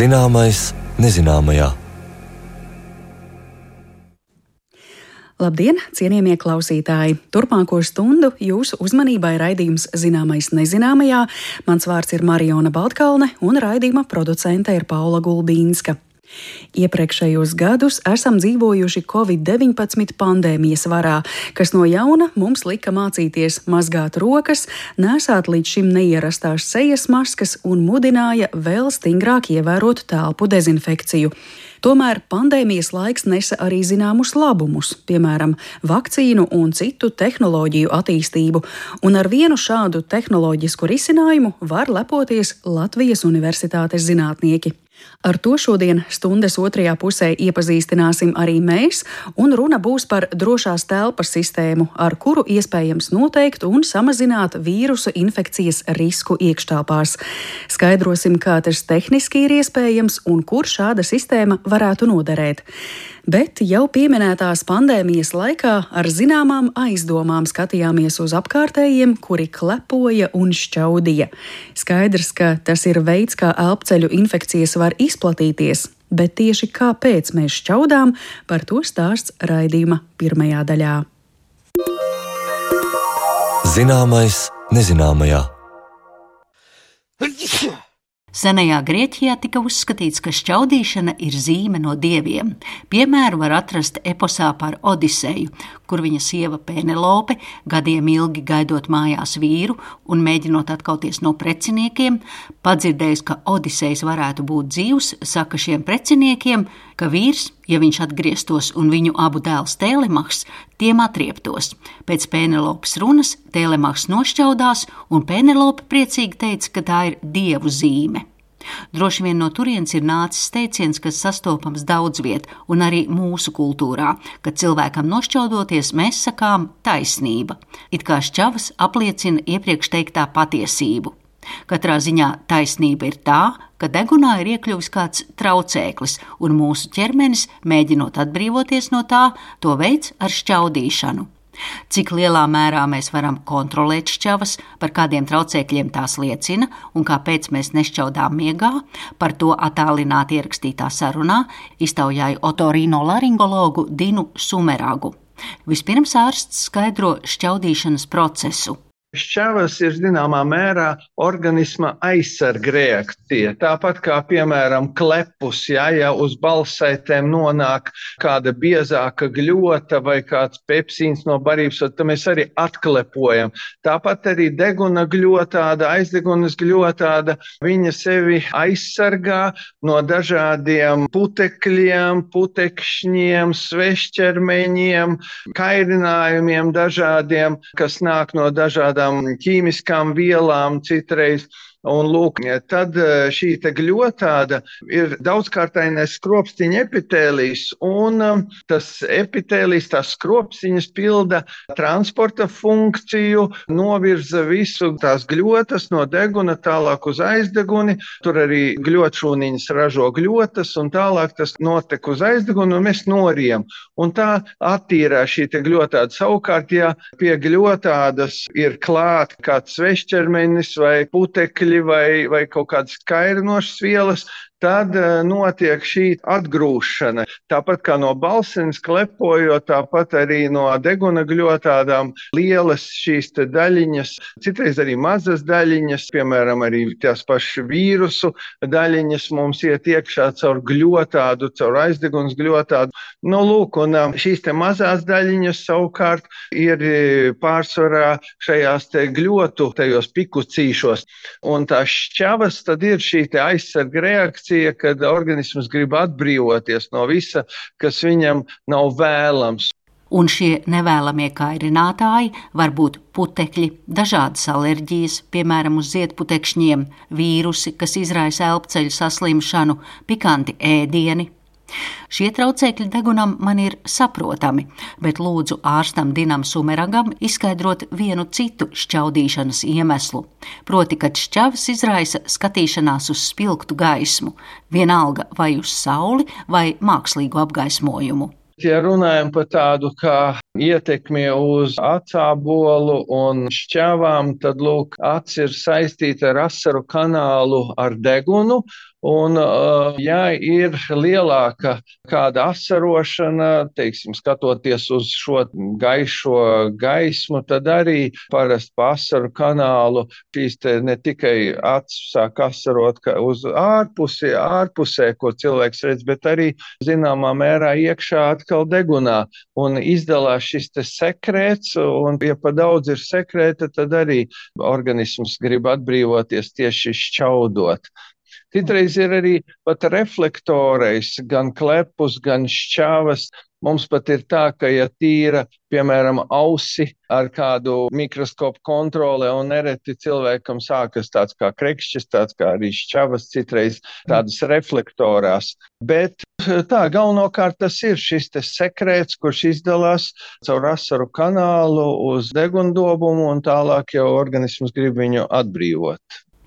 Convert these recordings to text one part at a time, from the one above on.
Zināmais nezināmajā. Labdien, cienījamie klausītāji! Turpmāko stundu jūsu uzmanībai raidījums Zināmais nezināmajā. Mans vārds ir Mariona Baltkalne un raidījuma producente ir Paula Gulbīnska. Iepriekšējos gadus esam dzīvojuši Covid-19 pandēmijas varā, kas no jauna mums lika mācīties mazgāt rokas, nesāt līdz šim neierastās sejas maskas un mudināja vēl stingrāk ievērot telpu dezinfekciju. Tomēr pandēmijas laiks nesa arī zināmus labumus, piemēram, vakcīnu un citu tehnoloģiju attīstību, un ar vienu šādu tehnoloģisku risinājumu var lepoties Latvijas Universitātes zinātnieki. Ar to šodien stundas otrajā pusē iepazīstināsim arī mēs, un runa būs par drošās telpas sistēmu, ar kuru iespējams noteikt un samazināt vīrusu infekcijas risku iekštelpās. Skaidrosim, kā tas tehniski ir iespējams un kur šāda sistēma varētu noderēt bet jau pieminētās pandēmijas laikā ar zināmām aizdomām skatījāmies uz apkārtējiem, kuri klepoja un šķaudīja. Skaidrs, ka tas ir veids, kā elpceļu infekcijas var izplatīties, bet tieši kāpēc mēs šķaudām, par to stāsts raidījuma pirmajā daļā. Zināmais nezināmajā. Senajā Grieķijā tika uzskatīts, ka šķaudīšana ir zīme no dieviem. Piemēru var atrast eposā par Odiseju, kur viņa sieva Penelope, gadiem ilgi gaidot mājās vīru un mēģinot atkauties no preciniekiem, padzirdējis, ka Odisejs varētu būt dzīvs, saka šiem preciniekiem, ka vīrs, ja viņš atgrieztos un viņu abu dēls Tēlemachs, tiem atrieptos. Pēc Penelopes runas Tēlemachs nošķaudās, un Penelope priecīgi teica, ka tā ir dievu zīme. Droši vien no turienes ir nācis teiciens, kas sastopams daudz viet, un arī mūsu kultūrā, kad cilvēkam nošķaudoties, mēs sakām taisnība. It kā šķavas apliecina iepriekš teiktā patiesību. Katrā ziņā taisnība ir tā, ka degunā ir iekļuvis kāds traucēklis, un mūsu ķermenis, mēģinot atbrīvoties no tā, to veids ar šķaudīšanu. Cik lielā mērā mēs varam kontrolēt šķavas, par kādiem traucēkļiem tās liecina un kāpēc mēs nešķaudām miegā, par to attālināti ierakstītā sarunā iztaujāja otorīno laringologu Dinu Sumeragu. Vispirms ārsts skaidro šķaudīšanas procesu. Šķavas ir zināmā mērā organisma aizsarga reakcija. Tāpat kā, piemēram, klepus, ja, ja uz balsētēm nonāk kāda biezāka gļota vai kāds pepsīns no barības, tad mēs arī atklepojam. Tāpat arī deguna gļotāda, aizdegunas gļotāda, viņa sevi aizsargā no dažādiem putekļiem, putekšņiem, svešķermeņiem, kairinājumiem dažādiem, kas nāk no dažādām tādām ķīmiskām vielām citreiz. Un, lūk, tad e, šī gļotāda ir daudzkārtainais skropstiņa epitēlijs, un e, tas epitēlijs, tās skropstiņas pilda transporta funkciju, novirza visu tās gļotas no deguna tālāk uz aizdeguni. Tur arī gļotšūniņas ražo gļotas, un tālāk tas notek uz aizdegunu, un mēs norijam. Un tā attīrā šī gļotāda. Savukārt, ja pie gļotādas ir klāt kāds svešķermenis vai putekļi, ķieģeļi vai, vai kaut kādas kairinošas vielas, tad uh, notiek šī atgrūšana. Tāpat kā no balsnes klepojot, tāpat arī no deguna gļotādām lielas šīs daļiņas, citreiz arī mazas daļiņas, piemēram, arī tās pašas vīrusu daļiņas mums iet iekšā caur gļotādu, caur aizdeguns gļotādu. Nu, lūk, un um, šīs mazās daļiņas savukārt ir e, pārsvarā šajās te gļotu, tajos pikucīšos. Un tās šķavas tad ir šī aizsarga reakcija reakcija, kad organisms grib atbrīvoties no visa, kas viņam nav vēlams. Un šie nevēlamie kairinātāji var būt putekļi, dažādas alerģijas, piemēram, uz ziedputekšņiem, vīrusi, kas izraisa elpceļu saslimšanu, pikanti ēdieni. Šie traucēkļi degunam man ir saprotami, bet lūdzu ārstam Dinam Sumeragam izskaidrot vienu citu šķaudīšanas iemeslu. Proti, kad šķavs izraisa skatīšanās uz spilgtu gaismu, vienalga vai uz sauli vai mākslīgu apgaismojumu. Ja runājam par tādu kā ietekmi uz acābolu un šķāvām, tad lūk, acis ir saistīta ar asaru kanālu ar degunu, Un, ja ir lielāka kāda asarošana, teiksim, skatoties uz šo gaišo gaismu, tad arī parasti pa asaru kanālu šīs ne tikai acis sāk asarot uz ārpusi, ārpusē, ko cilvēks redz, bet arī zināmā mērā iekšā atkal degunā. Un izdalās šis sekrēts, un ja pa daudz ir sekrēta, tad arī organisms grib atbrīvoties tieši šķaudot. Citreiz ir arī pat reflektorais, gan klepus, gan šķāvas. Mums pat ir tā, ka, ja tīra, piemēram, ausi ar kādu mikroskopu kontrolē, un nereti cilvēkam sākas tāds kā krekšķis, tāds kā arī šķavas, citreiz tādas reflektorās. Bet tā galvenokārt tas ir šis sekrēts, kurš izdalās caur asaru kanālu uz degundobumu, un tālāk jau organisms grib viņu atbrīvot.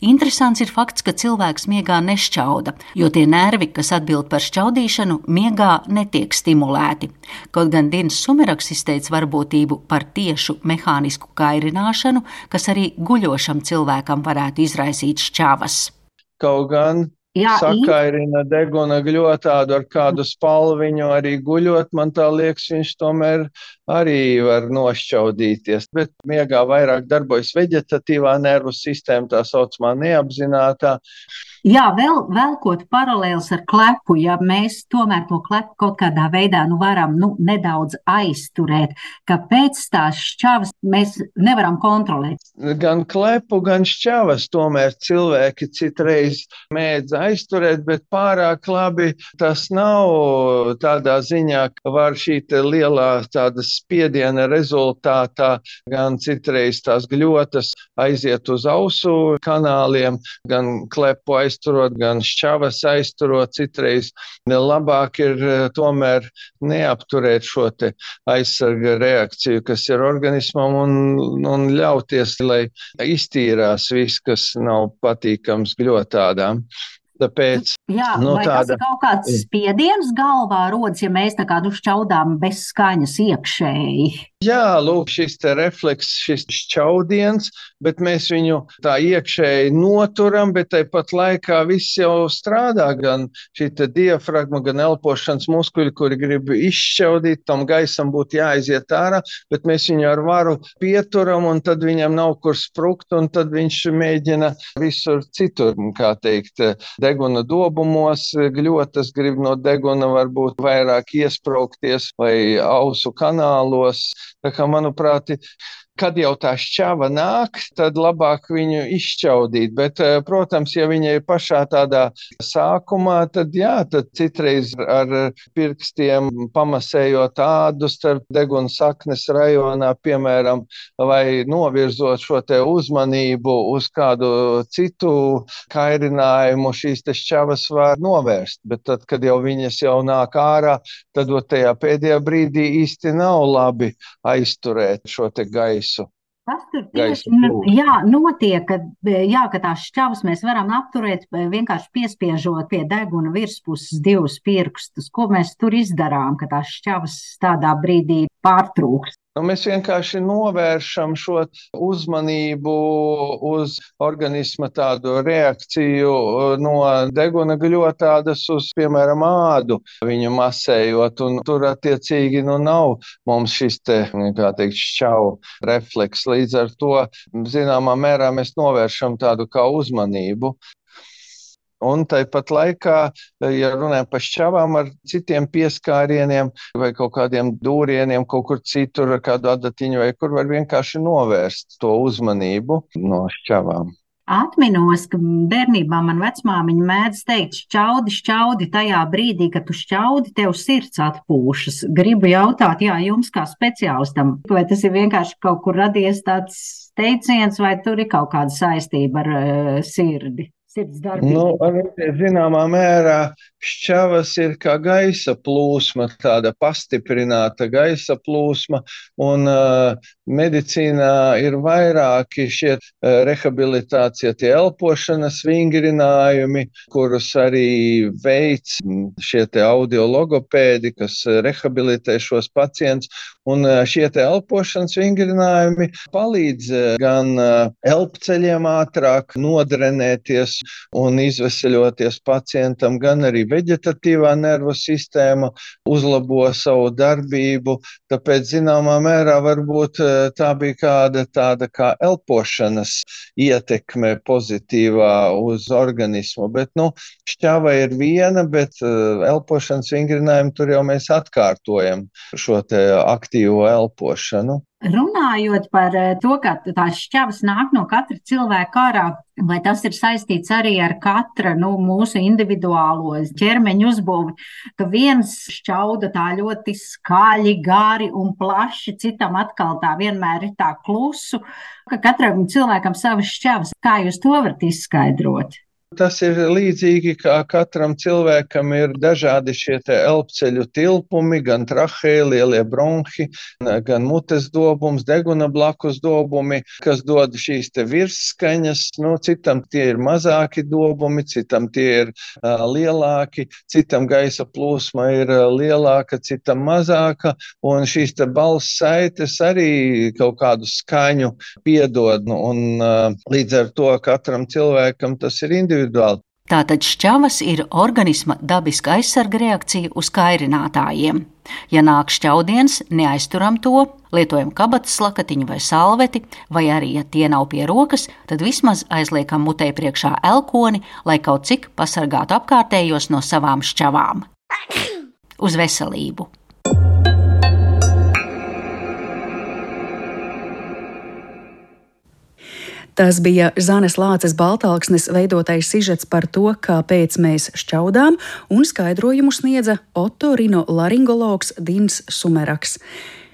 Interesants ir fakts, ka cilvēks miegā nešķauda, jo tie nervi, kas atbild par šķaudīšanu, miegā netiek stimulēti. Kaut gan Dienas Sumeraks izteica varbūtību par tiešu mehānisku kairināšanu, kas arī guļošam cilvēkam varētu izraisīt šķāvas. Kaut gan Jā, sakairina deguna gļotādu ar kādu spalviņu arī guļot, man tā liekas, viņš tomēr arī var nošķaudīties. Bet miegā vairāk darbojas veģetatīvā nervu sistēma, tā saucamā neapzinātā. Jā, vēl, velkot paralēlus ar klepu, ja mēs tomēr to klepu kaut kādā veidā nu, varam nu, nedaudz aizturēt, ka pēc tās šķavas mēs nevaram kontrolēt. Gan klepu, gan šķavas tomēr cilvēki citreiz mēdz aizturēt, bet pārāk labi tas nav tādā ziņā, ka var šī lielā tāda spiediena rezultātā gan citreiz tās gļotas aiziet uz ausu kanāliem, gan klepu aizturēt aizturot, gan šķavas aizturot. Citreiz labāk ir eh, tomēr neapturēt šo aizsarga reakciju, kas ir organismam, un, un ļauties, lai iztīrās viss, kas nav patīkams gļotādām. Tāpēc, Jā, nu, tāda... tas ir kaut kāds spiediens galvā rodas, ja mēs tā kā nu šķaudām bez skaņas iekšēji. Jā, lūk, šis refleks, šis šķaudiens, bet mēs viņu tā iekšēji noturam, bet tāpat laikā viss jau strādā. Gan šī diafragma, gan elpošanas muskuļi, kuri grib izšķaudīt, tam gaisam būtu jāaiziet ārā, bet mēs viņu ar varu pieturam, un tad viņam nav kur sprukt, un tad viņš mēģina visur citur, kā teikt, deguna dobumos, gļotas grib no deguna varbūt vairāk iesprāgties vai ausu kanālos. Tā kā, manuprāt, kad jau tā šķava nāk, tad labāk viņu izšķaudīt. Bet, eh, protams, ja viņa ir pašā tādā sākumā, tad jā, tad citreiz ar pirkstiem pamasējot ādu starp deguna saknes rajonā, piemēram, vai novirzot šo te uzmanību uz kādu citu kairinājumu, šīs te šķavas var novērst. Bet tad, kad jau viņas jau nāk ārā, tad tajā pēdējā brīdī īsti nav labi aizturēt šo te gaisu gaisu. Tas tur tieši jā, notiek, ka, jā, ka tās šķavas mēs varam apturēt vienkārši piespiežot pie deguna virspuses divus pirkstus. Ko mēs tur izdarām, ka tās šķavas tādā brīdī pārtrūks? Nu, mēs vienkārši novēršam šo uzmanību uz organisma tādu reakciju uh, no deguna gļotādas uz, piemēram, ādu viņu masējot, un tur attiecīgi nu nav mums šis te, kā teikt, šķau refleks. Līdz ar to, zināmā mērā, mēs novēršam tādu kā uzmanību. Un tāpat laikā, ja runājam par šķavām ar citiem pieskārieniem vai kaut kādiem dūrieniem, kaut kur citur ar kādu adatiņu, vai kur var vienkārši novērst to uzmanību no šķavām. Atminos, ka bērnībā man vecmāmiņa mēdz teikt, šķaudi, šķaudi tajā brīdī, kad tu šķaudi, tev sirds atpūšas. Gribu jautāt, jā, jums kā speciālistam, vai tas ir vienkārši kaut kur radies tāds teiciens, vai tur ir kaut kāda saistība ar uh, sirdi? Sirdsdarbību? Nu, arī, zināmā mērā šķavas ir kā gaisa plūsma, tāda pastiprināta gaisa plūsma, un uh, medicīnā ir vairāki šie uh, rehabilitācija, tie elpošanas vingrinājumi, kurus arī veids šie te audiologopēdi, kas rehabilitē šos pacientus, un uh, šie te elpošanas vingrinājumi palīdz gan elpceļiem ātrāk nodrenēties un izveseļoties pacientam, gan arī veģetatīvā nervu sistēma uzlabo savu darbību. Tāpēc, zināmā mērā, varbūt eh, tā bija kāda tāda kā elpošanas ietekme pozitīvā uz organismu. Bet, nu, šķāva ir viena, bet eh, elpošanas vingrinājumu tur jau mēs atkārtojam šo aktīvo elpošanu. Runājot par eh, to, ka tās šķavas nāk no katra cilvēka ārā, vai tas ir saistīts arī ar katra nu, mūsu individuālo ķermeņa uzbūvi, ka viens šķauda tā ļoti skaļi, gari un plaši, citam atkal tā vienmēr ir tā klusu, ka katram cilvēkam savas šķavas. Kā jūs to varat izskaidrot? Tas ir līdzīgi kā katram cilvēkam ir dažādi šie elpceļu tilpumi, gan trahēji, lielie bronhi, gan mutes dobums, deguna blakus dobumi, kas dod šīs virsskaņas. Nu, citam tie ir mazāki dobumi, citam tie ir uh, lielāki, citam gaisa plūsma ir uh, lielāka, citam mazāka, un šīs balss saites arī kaut kādu skaņu piedod, nu, un uh, līdz ar to katram cilvēkam tas ir individuāli individuāli. Tātad šķavas ir organisma dabiska aizsarga reakcija uz kairinātājiem. Ja nāk šķaudiens, neaizturam to, lietojam kabatas lakatiņu vai salveti, vai arī, ja tie nav pie rokas, tad vismaz aizliekam mutē priekšā elkoni, lai kaut cik pasargātu apkārtējos no savām šķavām. Uz veselību! Tas bija Zanes Lāces Baltāksnes veidotais sižets par to, kāpēc mēs šķaudām, un skaidrojumu sniedza otorinolaringologs Dins Sumeraks.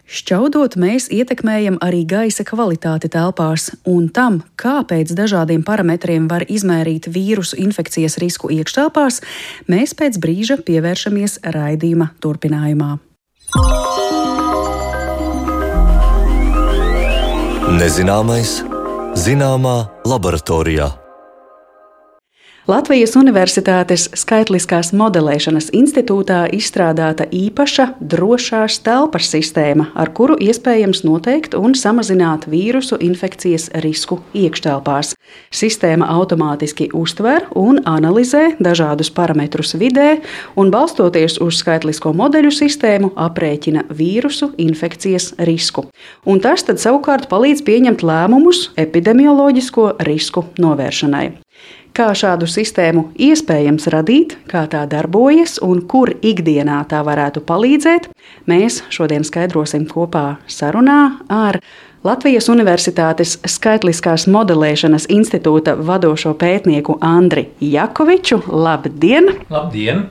Šķaudot, mēs ietekmējam arī gaisa kvalitāti telpās, un tam, kāpēc dažādiem parametriem var izmērīt vīrusu infekcijas risku iekštelpās, mēs pēc brīža pievēršamies raidījuma turpinājumā. Nezināmais Zināmā laboratorijā. Latvijas Universitātes Skaitliskās modelēšanas institūtā izstrādāta īpaša drošās telpas sistēma, ar kuru iespējams noteikt un samazināt vīrusu infekcijas risku iekštelpās. Sistēma automātiski uztver un analizē dažādus parametrus vidē un, balstoties uz skaitlisko modeļu sistēmu, aprēķina vīrusu infekcijas risku. Un tas tad savukārt palīdz pieņemt lēmumus epidemioloģisko risku novēršanai kā šādu sistēmu iespējams radīt, kā tā darbojas un kur ikdienā tā varētu palīdzēt, mēs šodien skaidrosim kopā sarunā ar Latvijas Universitātes Skaitliskās modelēšanas institūta vadošo pētnieku Andri Jakoviču. Labdien! Labdien!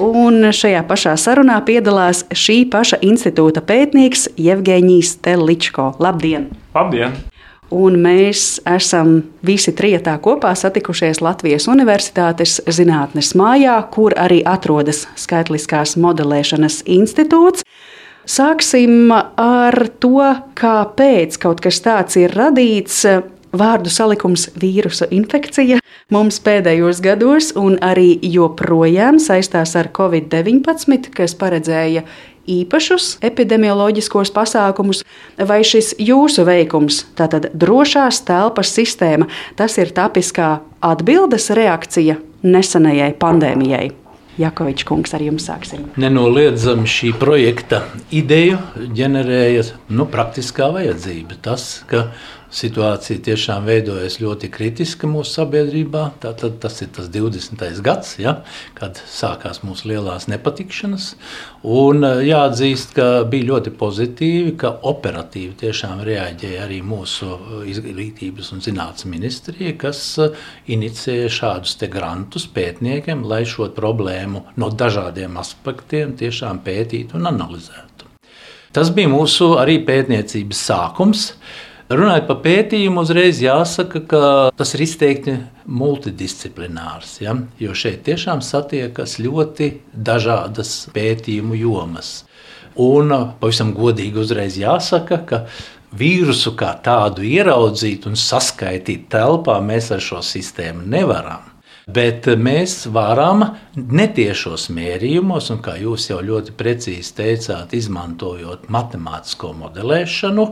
Un šajā pašā sarunā piedalās šī paša institūta pētnieks Jevģīnijas Teličko. Labdien! Labdien! Un mēs esam visi trijotā kopā satikušies Latvijas Universitātes zinātnes mājā, kur arī atrodas Skaitliskās modelēšanas institūts. Sāksim ar to, kāpēc kaut kas tāds ir radīts. Vārdu salikums vīrusu infekcija mums pēdējos gados un arī joprojām saistās ar Covid-19, kas paredzēja īpašus epidemioloģiskos pasākumus, vai šis jūsu veikums, tātad drošās telpas sistēma, tas ir tapis kā atbildes reakcija nesenajai pandēmijai? Jakovičs kungs, ar jums sāksim. Nenoliedzami šī projekta ideju ģenerēja nu, praktiskā vajadzība. Tas, ka situācija tiešām veidojas ļoti kritiska mūsu sabiedrībā. Tātad tas ir tas 20. gads, ja, kad sākās mūsu lielās nepatikšanas. Un eh, jāatzīst, ka bija ļoti pozitīvi, ka operatīvi tiešām reaģēja arī mūsu eh, izglītības un zinātnes ministrija, kas eh, inicēja šādus grantus pētniekiem, lai šo problēmu no dažādiem aspektiem tiešām pētītu un analizētu. Tas bija mūsu arī pētniecības sākums. Runājot par pētījumu, uzreiz jāsaka, ka tas ir izteikti multidisciplinārs. Ja? Jo šeit tiešām satiekas ļoti dažādas pētījumu jomas. Un pavisam godīgi uzreiz jāsaka, ka vīrusu kā tādu ieraudzīt un saskaitīt telpā mēs ar šo sistēmu nevaram. Bet mēs varam netiešos mērījumos, un kā jūs jau ļoti precīzi teicāt, izmantojot matemātisko modelēšanu,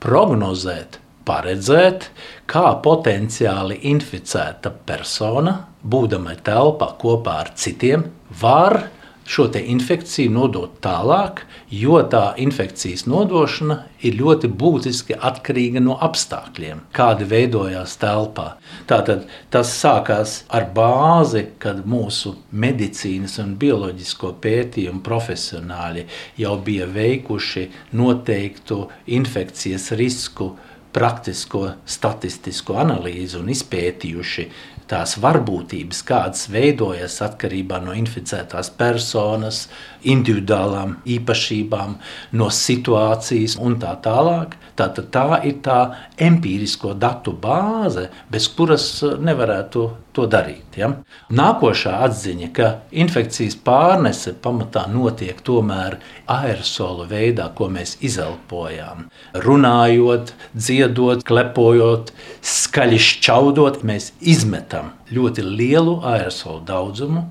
prognozēt, paredzēt, kā potenciāli inficēta persona, būdama telpā kopā ar citiem, var šo infekciju nodot tālāk, jo tā infekcijas nodošana ir ļoti būtiski atkarīga no apstākļiem, kādi veidojās telpā. Tātad tas sākās ar bāzi, kad mūsu medicīnas un bioloģisko pētījumu profesionāļi jau bija veikuši noteiktu infekcijas risku praktisko statistisko analīzi un izpētījuši tās varbūtības, kādas veidojas atkarībā no inficētās personas, individuālām īpašībām, no situācijas un tā tālāk. Tātad tā ir tā empirisko datu bāze, bez kuras nevarētu to darīt. Ja? Nākošā atziņa, ka infekcijas pārnese pamatā notiek tomēr aerosolu veidā, ko mēs izelpojam. Runājot, dziedot, klepojot, skaļi šķaudot, mēs izmetam ļoti lielu aerosolu daudzumu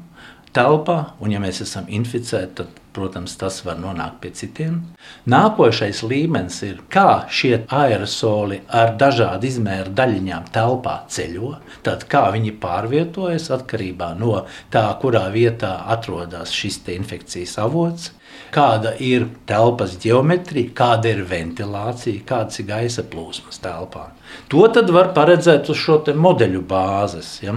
telpā, un ja mēs esam inficēti, tad, protams, tas var nonākt pie citiem. Nākošais līmenis ir, kā šie aerosoli ar dažādu izmēru daļiņām telpā ceļo, tad kā viņi pārvietojas atkarībā no tā, kurā vietā atrodas šis infekcijas avots. Kāda ir telpas geometrija, kāda ir ventilācija, kādas ir gaisa plūsmas telpā. To var paredzēt uz šo modeļu bāzes. Ja?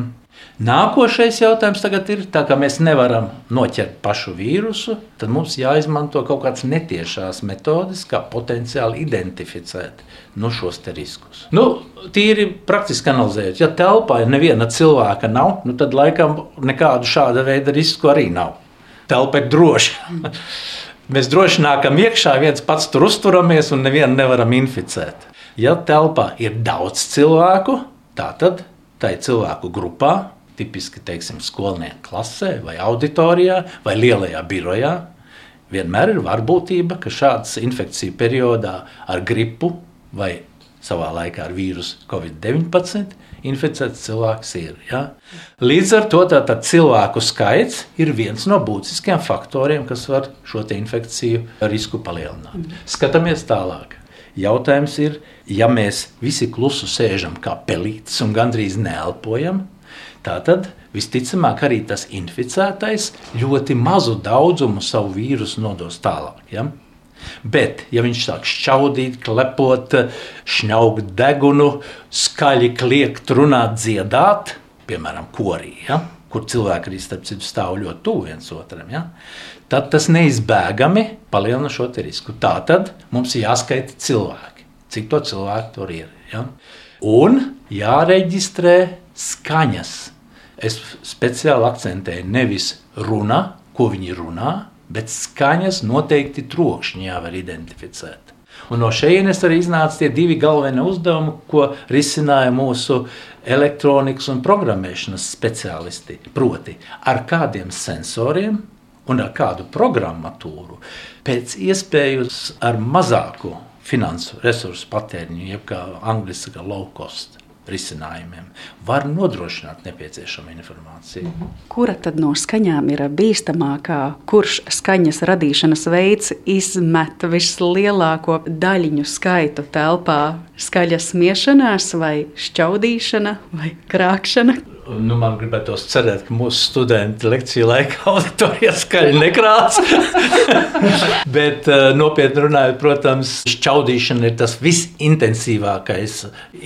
Nākošais jautājums ir, tā, ka mēs nevaram noķert pašu vīrusu, tad mums jāizmanto kaut kādas netiešās metodes, kā potenciāli identificēt nu, šos riskus. Nu, tīri praktiski analizējot, ja telpā neviena cilvēka nav, nu, tad laikam nekādu šāda veida risku arī nav. Telpa ir droša. mēs droši nākam iekšā, viens pats tur uzturamies un nevienu nevaram inficēt. Ja telpā ir daudz cilvēku, tad tai cilvēku grupā tipiski teiksim, skolnieku klasē, vai auditorijā, vai lielajā birojā. Vienmēr ir varbūtība, ka šādas infekciju periodā ar gripu vai savā laikā ar vīrusu Covid-19 inficēts cilvēks ir. Ja? Līdz ar to tātad cilvēku skaits ir viens no būtiskiem faktoriem, kas var šo infekciju risku palielināt. Skatāmies tālāk. Jautājums ir, ja mēs visi klusu sēžam kā pelītis un gandrīz neelpojam, Tātad visticamāk arī tas inficētais ļoti mazu daudzumu savu vīrusu nodos tālāk. Ja? Bet, ja viņš sāk šķaudīt, klepot, šņaukt degunu, skaļi kliegt, runāt, dziedāt, piemēram, korī, ja? kur cilvēki arī starp citu stāv ļoti tuvu viens otram, ja? tad tas neizbēgami palielina šo risku. Tā tad mums jāskaita cilvēki, cik to cilvēku tur ir. Ja? Un jāreģistrē skaņas. Es speciāli akcentēju nevis runa, ko viņi runā, bet skaņas noteikti trokšņi jāvar identificēt. Un no šejienes arī iznāca tie divi galvenie uzdevumi, ko risināja mūsu elektronikas un programmēšanas speciālisti. Proti, ar kādiem sensoriem un ar kādu programmatūru pēc iespējas ar mazāku finansu resursu patēriņu, jeb kā angļuiski low cost risinājumiem, var nodrošināt nepieciešamo informāciju. Kura tad no skaņām ir bīstamākā? Kurš skaņas radīšanas veids izmet vislielāko daļiņu skaitu telpā? Skaļas miešanās, vai šķaudīšana, vai krākšana? Nu, man gribētos cerēt, ka mūsu studenti lekciju laikā auditorijā skaļi nekrāts. Bet eh, nopietni runājot, protams, šķaudīšana ir tas visintensīvākais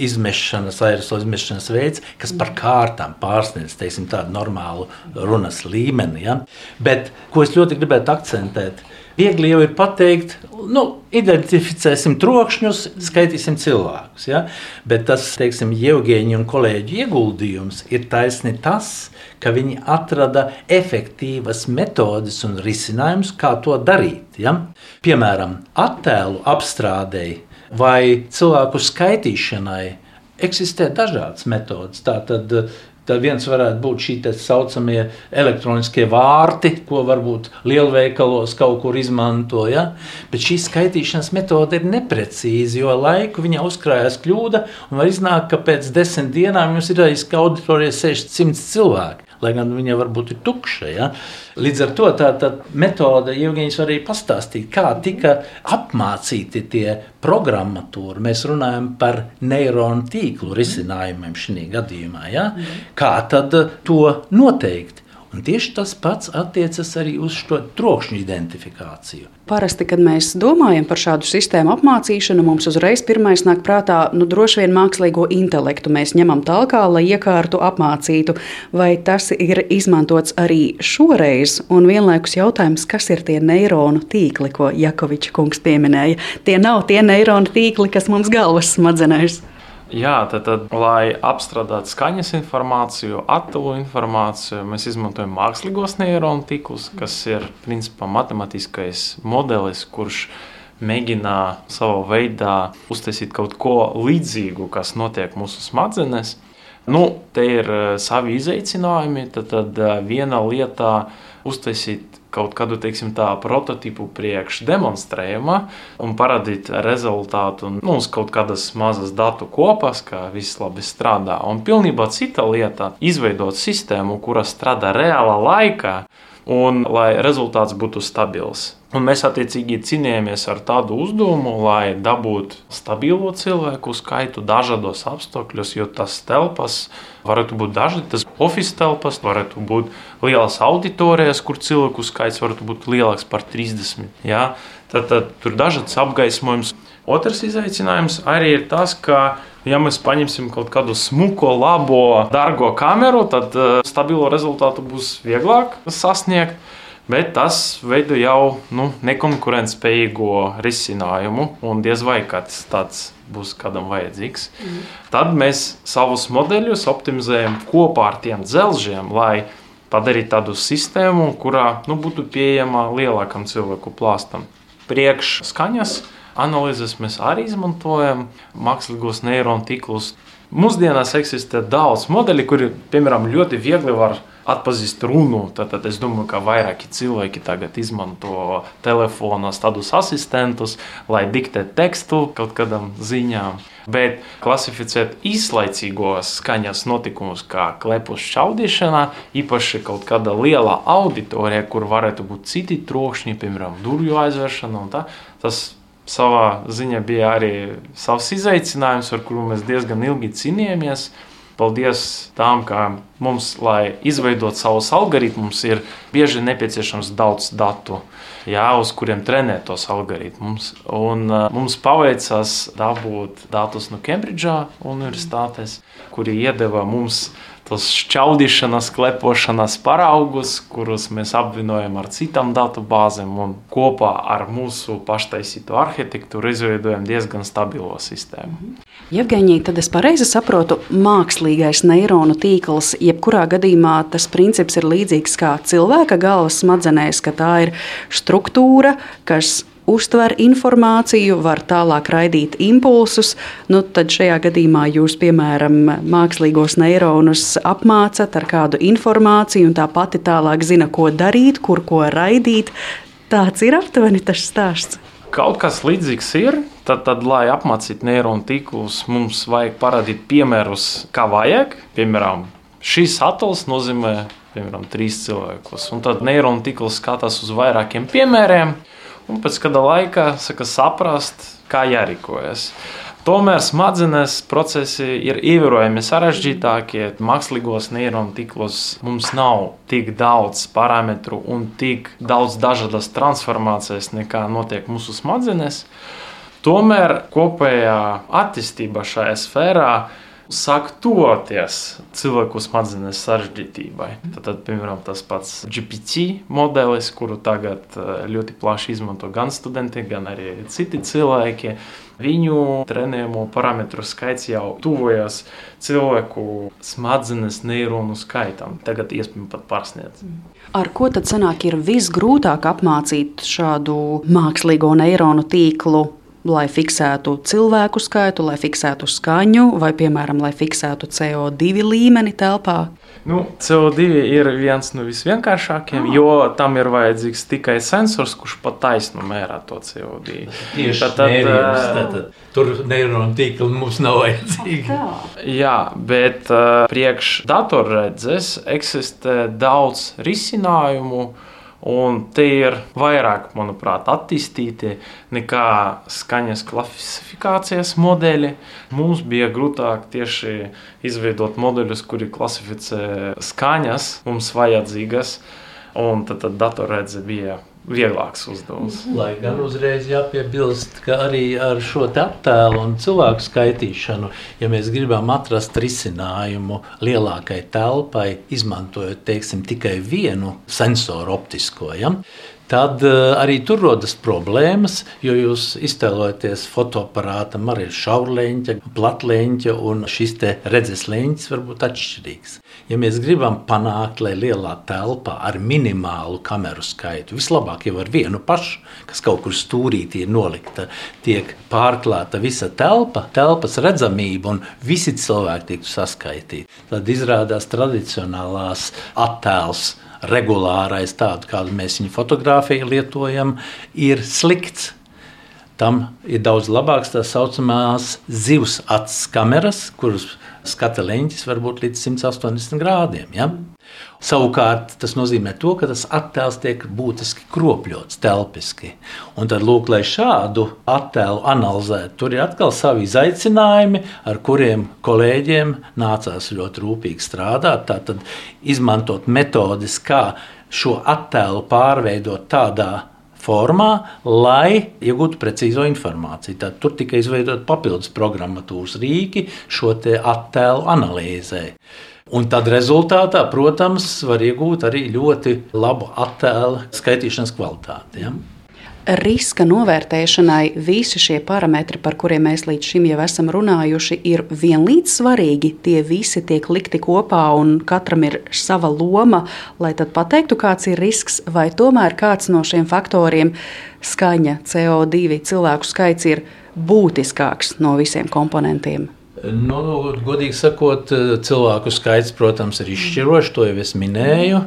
izmešanas, aerosola izmešanas veids, kas par kārtām pārsniedz teiksim, tādu normālu runas līmeni. Ja? Bet ko es ļoti gribētu akcentēt, Viegli jau ir pateikt, nu, identificēsim trokšņus, skaitīsim cilvēkus. Ja? Bet tas, teiksim, Jevģīņa un kolēģi ieguldījums ir taisni tas, ka viņi atrada efektīvas metodes un risinājumus, kā to darīt. Ja? Piemēram, attēlu apstrādēji vai cilvēku skaitīšanai eksistē dažādas metodes. Tātad Tad viens varētu būt šī tā saucamie elektroniskie vārti, ko varbūt lielveikalos kaut kur izmanto. Ja? Bet šī skaitīšanas metode ir neprecīza, jo laiku viņā uzkrājas kļūda var iznākt, ka pēc desmit dienām jums ir aizsaka auditorijā 600 cilvēki lai gan viņa varbūt ir tukša. Ja? Līdz ar to tā, tā metode, Jevģīns arī pastāstīt, kā tika apmācīti tie programmatūri. Mēs runājam par neironu tīklu risinājumiem šajā gadījumā. Ja? Kā tad to noteikt? Un tieši tas pats attiecas arī uz šo trokšņu identifikāciju. Parasti, kad mēs domājam par šādu sistēmu apmācīšanu, mums uzreiz pirmais nāk prātā, nu, droši vien mākslīgo intelektu mēs ņemam tālāk, lai iekārtu apmācītu. Vai tas ir izmantots arī šoreiz? Un vienlaikus jautājums, kas ir tie neironu tīkli, ko Jakovičs kungs pieminēja? Tie nav tie neironu tīkli, kas mums galvas smadzenēs. Jā, tad, tad, lai apstrādātu skaņas informāciju, attēlu informāciju, mēs izmantojam mākslīgos neironu tīklus, kas ir principā matemātiskais modelis, kurš mēģina savā veidā uztaisīt kaut ko līdzīgu, kas notiek mūsu smadzenēs. Nu, te ir eh, savi izaicinājumi. Tad, tad eh, viena lieta uztaisīt kaut kādu teiksim, tā, prototipu priekšdemonstrējuma un parādīt rezultātu nu, uz kaut kādas mazas datu kopas, kā viss labi strādā. Un pilnībā cita lieta - izveidot sistēmu, kura strādā reālā laikā un lai rezultāts būtu stabils. Un mēs attiecīgi cīnījāmies ar tādu uzdevumu, lai dabūtu stabilu cilvēku skaitu dažādos apstākļos, jo tas telpas varētu būt dažādi. Tas oficiāls telpas varētu būt lielas auditorijas, kur cilvēku skaits varētu būt lielāks par 30. Ja? Tad, tad tur ir dažāds apgaismojums. Otrs izaicinājums arī ir tas, ka, ja mēs paņemsim kaut kādu smuko, labo, dārgo kameru, tad uh, stabilo rezultātu būs vieglāk sasniegt. Bet tas veido jau nu, nekonkurētspējīgu risinājumu, un diez vai kāds tāds būs kādam vajadzīgs. Mm. Tad mēs savus modeļus optimizējam kopā ar tiem dzelžiem, lai padarītu tādu sistēmu, kurā nu, būtu pieejama lielākam cilvēku plāstam. Priekšskaņas analīzes mēs arī izmantojam, mākslīgos neironu tīklus. Mūsdienās eksistē daudz modeļu, kuri, piemēram, ļoti viegli var izdarīt atpazīst runu. Tad, es domāju, ka vairāki cilvēki tagad izmanto telefonos tādus asistentus, lai diktētu tekstu kaut kādam ziņām. Bet klasificēt īslaicīgos skaņas notikumus, kā klepus šaudīšanā, īpaši kaut kāda liela auditorija, kur varētu būt citi trokšņi, piemēram, durvju aizvēršana. Tā, tas savā ziņā bija arī savs izaicinājums, ar kuru mēs diezgan ilgi cīnījāmies. Paldies tām, ka mums, lai izveidot savus algoritmus, ir bieži nepieciešams daudz datu, jā, uz kuriem trenēt tos algoritmus. Un, uh, mums paveicās dabūt datus no Kembridžā Universitātes, kuri iedeva mums tos šķaudīšanas, klepošanas paraugus, kurus mēs apvienojam ar citām datu bāzēm un kopā ar mūsu paštaisīto arhitektūru izveidojam diezgan stabilo sistēmu. Jevgeņī, tad es pareizi saprotu, mākslīgais neironu tīkls, jebkurā gadījumā tas princips ir līdzīgs kā cilvēka galvas smadzenēs, ka tā ir struktūra, kas uztver informāciju, var tālāk raidīt impulsus, nu, tad šajā gadījumā jūs, piemēram, mākslīgos neironus apmācat ar kādu informāciju, un tā pati tālāk zina, ko darīt, kur ko raidīt. Tāds ir aptuveni tas stāsts. Kaut kas līdzīgs ir. Tad, tad, lai apmācītu neironu tīklus, mums vajag parādīt piemērus, kā vajag. Piemēram, šis attēls nozīmē piemēram, trīs cilvēkus. Un tad neironu tīkls skatās uz vairākiem piemēriem un pēc kāda laika saka, saprast, kā jārīkojas. Tomēr smadzenes procesi ir ievērojami sarežģītākie. Mākslīgos neironu tīklos mums nav tik daudz parametru un tik daudz dažādas transformācijas, nekā notiek mūsu smadzenēs. Tomēr kopējā attīstība šajā sfērā sāk tuvoties cilvēku smadzenes sarežģītībai. Tad, piemēram, tas pats GPT modelis, kuru tagad eh, ļoti plaši izmanto gan studenti, gan arī citi cilvēki. Viņu trenējumu parametru skaits jau tuvojas cilvēku smadzenes neironu skaitam. Tagad iespējams pat pārsniedz. Ar ko tad sanāk ir visgrūtāk apmācīt šādu mākslīgo neironu tīklu lai fiksētu cilvēku skaitu, lai fiksētu skaņu, vai, piemēram, lai fiksētu CO2 līmeni telpā? Nu, CO2 ir viens no visvienkāršākajiem, jo tam ir vajadzīgs tikai sensors, kurš pat taisnu mērā to CO2. Tieši tad, tad, mērījums, tad, tur neironu tīkli mums nav vajadzīgi. Jā, bet uh, priekš datorredzes eksistē daudz risinājumu Un tie ir vairāk, manuprāt, attīstīti nekā skaņas klasifikācijas modeļi. Mums bija grūtāk tieši izveidot modeļus, kuri klasificē skaņas mums vajadzīgas, un tad, tad datorredze bija vieglāks uzdevums. Lai gan uzreiz jāpiebilst, ka arī ar šo attēlu un cilvēku skaitīšanu, ja mēs gribam atrast risinājumu lielākai telpai, izmantojot teiksim, tikai vienu sensoru optisko, ja, tad uh, arī tur rodas problēmas, jo jūs iztēlojaties fotoaparātam arī šaurleņķa, platleņķa un šis redzes leņķis var būt atšķirīgs. Ja mēs gribam panākt, lai lielā telpā ar minimālu kameru skaitu, vislabāk jau ar vienu pašu, kas kaut kur stūrītī ir nolikta, tiek pārklāta visa telpa, telpas redzamība un visi cilvēki tiktu saskaitīti. Tad izrādās tradicionālās attēls regulārais, tādu kādu mēs viņu fotografiju lietojam, ir slikts. Tam ir daudz labāks tā saucamās zivs acis kameras, kuras skata leņķis var būt līdz 180 grādiem. Ja? Savukārt tas nozīmē, to, ka tas attēls tiek būtiski kropļots, telpiski. Un tad, lūk, lai šādu attēlu analizētu, tur ir atkal savi izaicinājumi, ar kuriem kolēģiem nācās ļoti rūpīgi strādāt. Tātad izmantot metodis, kā šo attēlu pārveidot tādā formā, lai iegūtu precīzo informāciju. Tad tur tika izveidot papildus programmatūras rīki šo attēlu analīzē. Un tad rezultātā, protams, var iegūt arī ļoti labu attēlu skaitīšanas kvalitāti. Ja? riska novērtēšanai visi šie parametri, par kuriem mēs līdz šim jau esam runājuši, ir vienlīdz svarīgi. Tie visi tiek likti kopā un katram ir sava loma, lai tad pateiktu, kāds ir risks, vai tomēr kāds no šiem faktoriem - skaņa, CO2, cilvēku skaits ir būtiskāks no visiem komponentiem. Nu, godīgi sakot, cilvēku skaits, protams, ir izšķirošs, to jau es minēju,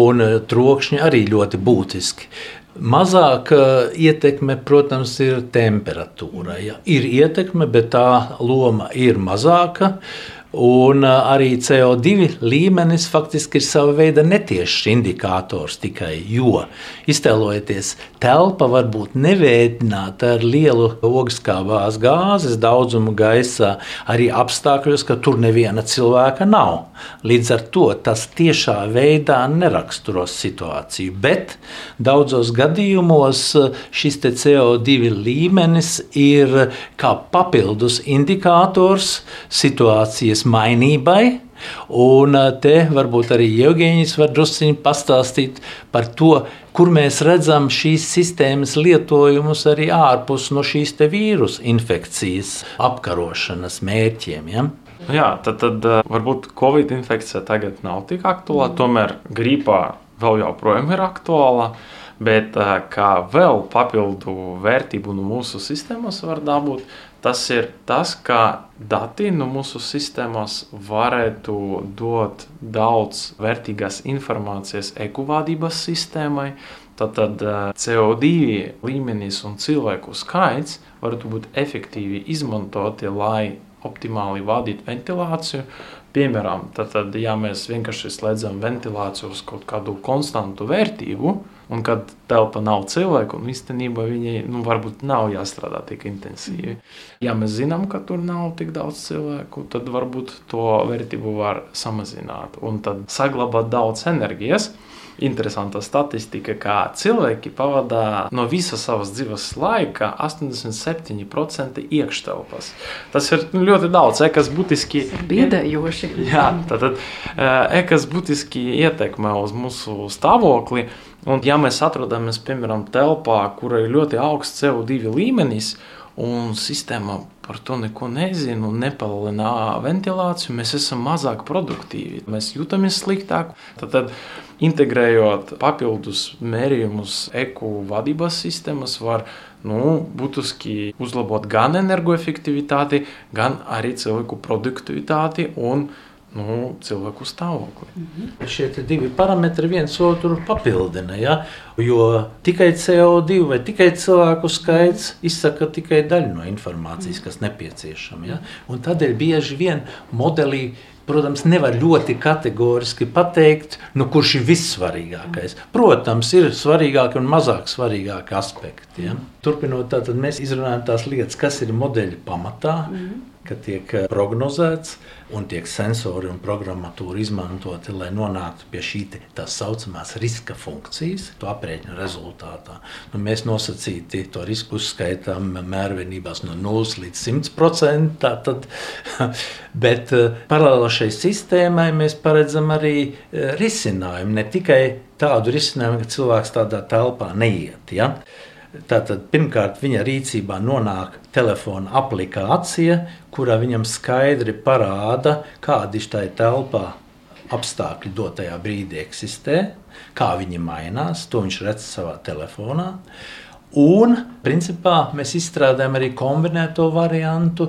un trokšņi arī ļoti būtiski. Mazāka ietekme, protams, ir temperatūra. Ja. Ir ietekme, bet tā loma ir mazāka. Un arī CO2 līmenis faktiski ir sava veida netiešs indikators tikai, jo iztēlojieties, telpa var būt neveidināta ar lielu ogskābās gāzes daudzumu gaisā, arī apstākļos, ka tur neviena cilvēka nav. Līdz ar to tas tiešā veidā neraksturos situāciju, bet daudzos gadījumos šis CO2 līmenis ir kā papildus indikators situācijas sistēmas mainībai. Un eh, te varbūt arī Jevģīnis var drusciņi pastāstīt par to, kur mēs redzam šīs sistēmas lietojumus arī ārpus no šīs vīrusu infekcijas apkarošanas mērķiem. Ja? Jā, tad, tad eh, varbūt Covid infekcija tagad nav tik aktuāla, tomēr gripā vēl joprojām ir aktuāla. Bet eh, kā vēl papildu vērtību no mūsu sistēmas var dabūt, Tas ir tas, ka dati no mūsu sistēmas varētu dot daudz vērtīgās informācijas ekuvādības sistēmai. Tātad eh, CO2 līmenis un cilvēku skaits varētu būt efektīvi izmantoti, lai optimāli vadītu ventilāciju. Piemēram, tad, ja mēs vienkārši slēdzam ventilāciju uz kaut kādu konstantu vērtību, Un kad telpa nav cilvēku, un īstenībā viņai nu, varbūt nav jāstrādā tik intensīvi. Ja mēs zinām, ka tur nav tik daudz cilvēku, tad varbūt to vērtību var samazināt un tad saglabāt daudz enerģijas. Interesanta statistika, ka cilvēki pavada no visa savas dzīves laika 87% iekštelpas. Tas ir nu, ļoti daudz, kas būtiski biedējoši. Jā, tad, tad kas būtiski ietekmē uz mūsu stāvokli. Un, ja mēs atrodamies piemēram telpā, kur ir ļoti augsts CO2 līmenis, un sistēma par to neko nezina un nepalielina ventilāciju, mēs esam mazāk produktīvi, mēs jūtamies sliktāk. Tad, tad integrējot papildus mērījumus eku vadības sistēmas, var nu, būtiski uzlabot gan energoefektivitāti, gan arī cilvēku produktivitāti un nu, cilvēku stāvokli. Mm -hmm. Šie divi parametri viens otru papildina. Ja? Jo tikai CO2 vai tikai cilvēku skaits izsaka tikai daļu no informācijas, kas nepieciešama. Ja? Un tādēļ bieži vien modelī. Protams, nevar ļoti kategoriski pateikt, nu, kurš ir vissvarīgākais. Protams, ir svarīgāki un mazāk svarīgāki aspekti. Ja? Turpinot, tātad mēs izrunājam tās lietas, kas ir modeļa pamatā, mm -hmm ka tiek eh, prognozēts un tiek sensori un programmatūra izmantoti, lai nonāktu pie šī tā saucamās riska funkcijas, to aprēķina rezultātā. Nu, mēs nosacīti to risku uzskaitām mērvienībās no 0 līdz 100%. Tātad, bet eh, paralēli šai sistēmai mēs paredzam arī eh, risinājumu, ne tikai tādu risinājumu, ka cilvēks tādā telpā neiet. Ja? Tātad, pirmkārt, viņa rīcībā nonāk telefona aplikācija, kurā viņam skaidri parāda, kādi šai telpā apstākļi dotajā brīdī eksistē, kā viņi mainās. To viņš redz savā telefonā. Un, principā, mēs izstrādājam arī kombinēto variantu.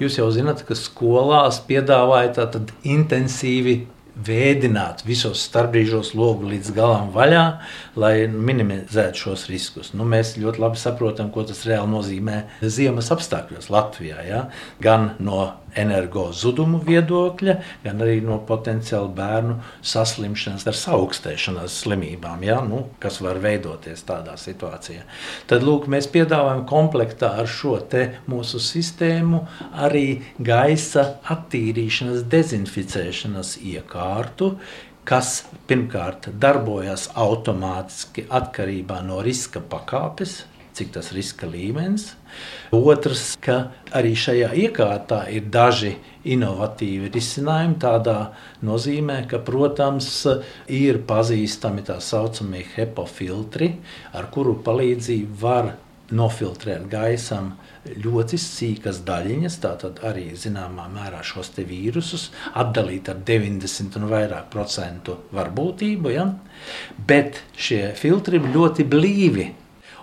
Jūs jau zināt, ka skolās piedāvāja intensīvi vēdināt visos starpbrīžos logu līdz galam vaļā, lai minimizētu šos riskus. Nu, mēs ļoti labi saprotam, ko tas reāli nozīmē ziemas apstākļos Latvijā. Ja? Gan no energo zudumu viedokļa, gan arī no potenciāli bērnu saslimšanas ar augstēšanās slimībām, ja? nu, kas var veidoties tādā situācijā. Tad lūk, mēs piedāvājam komplektā ar šo mūsu sistēmu arī gaisa attīrīšanas, dezinficēšanas iekārtu, kas pirmkārt darbojas automātiski atkarībā no riska pakāpes, cik tas riska līmenis. Otrs, ka arī šajā iekārtā ir daži inovatīvi risinājumi. Tādā nozīmē, ka, protams, ir pazīstami tā saucamie HEPA filtri, ar kuru palīdzību var nofiltrēt gaisam ļoti sīkas daļiņas, tātad arī zināmā mērā šos vīrusus atdalīt ar 90 un vairāk procentu varbūtību. Ja? Bet šie filtri ļoti blīvi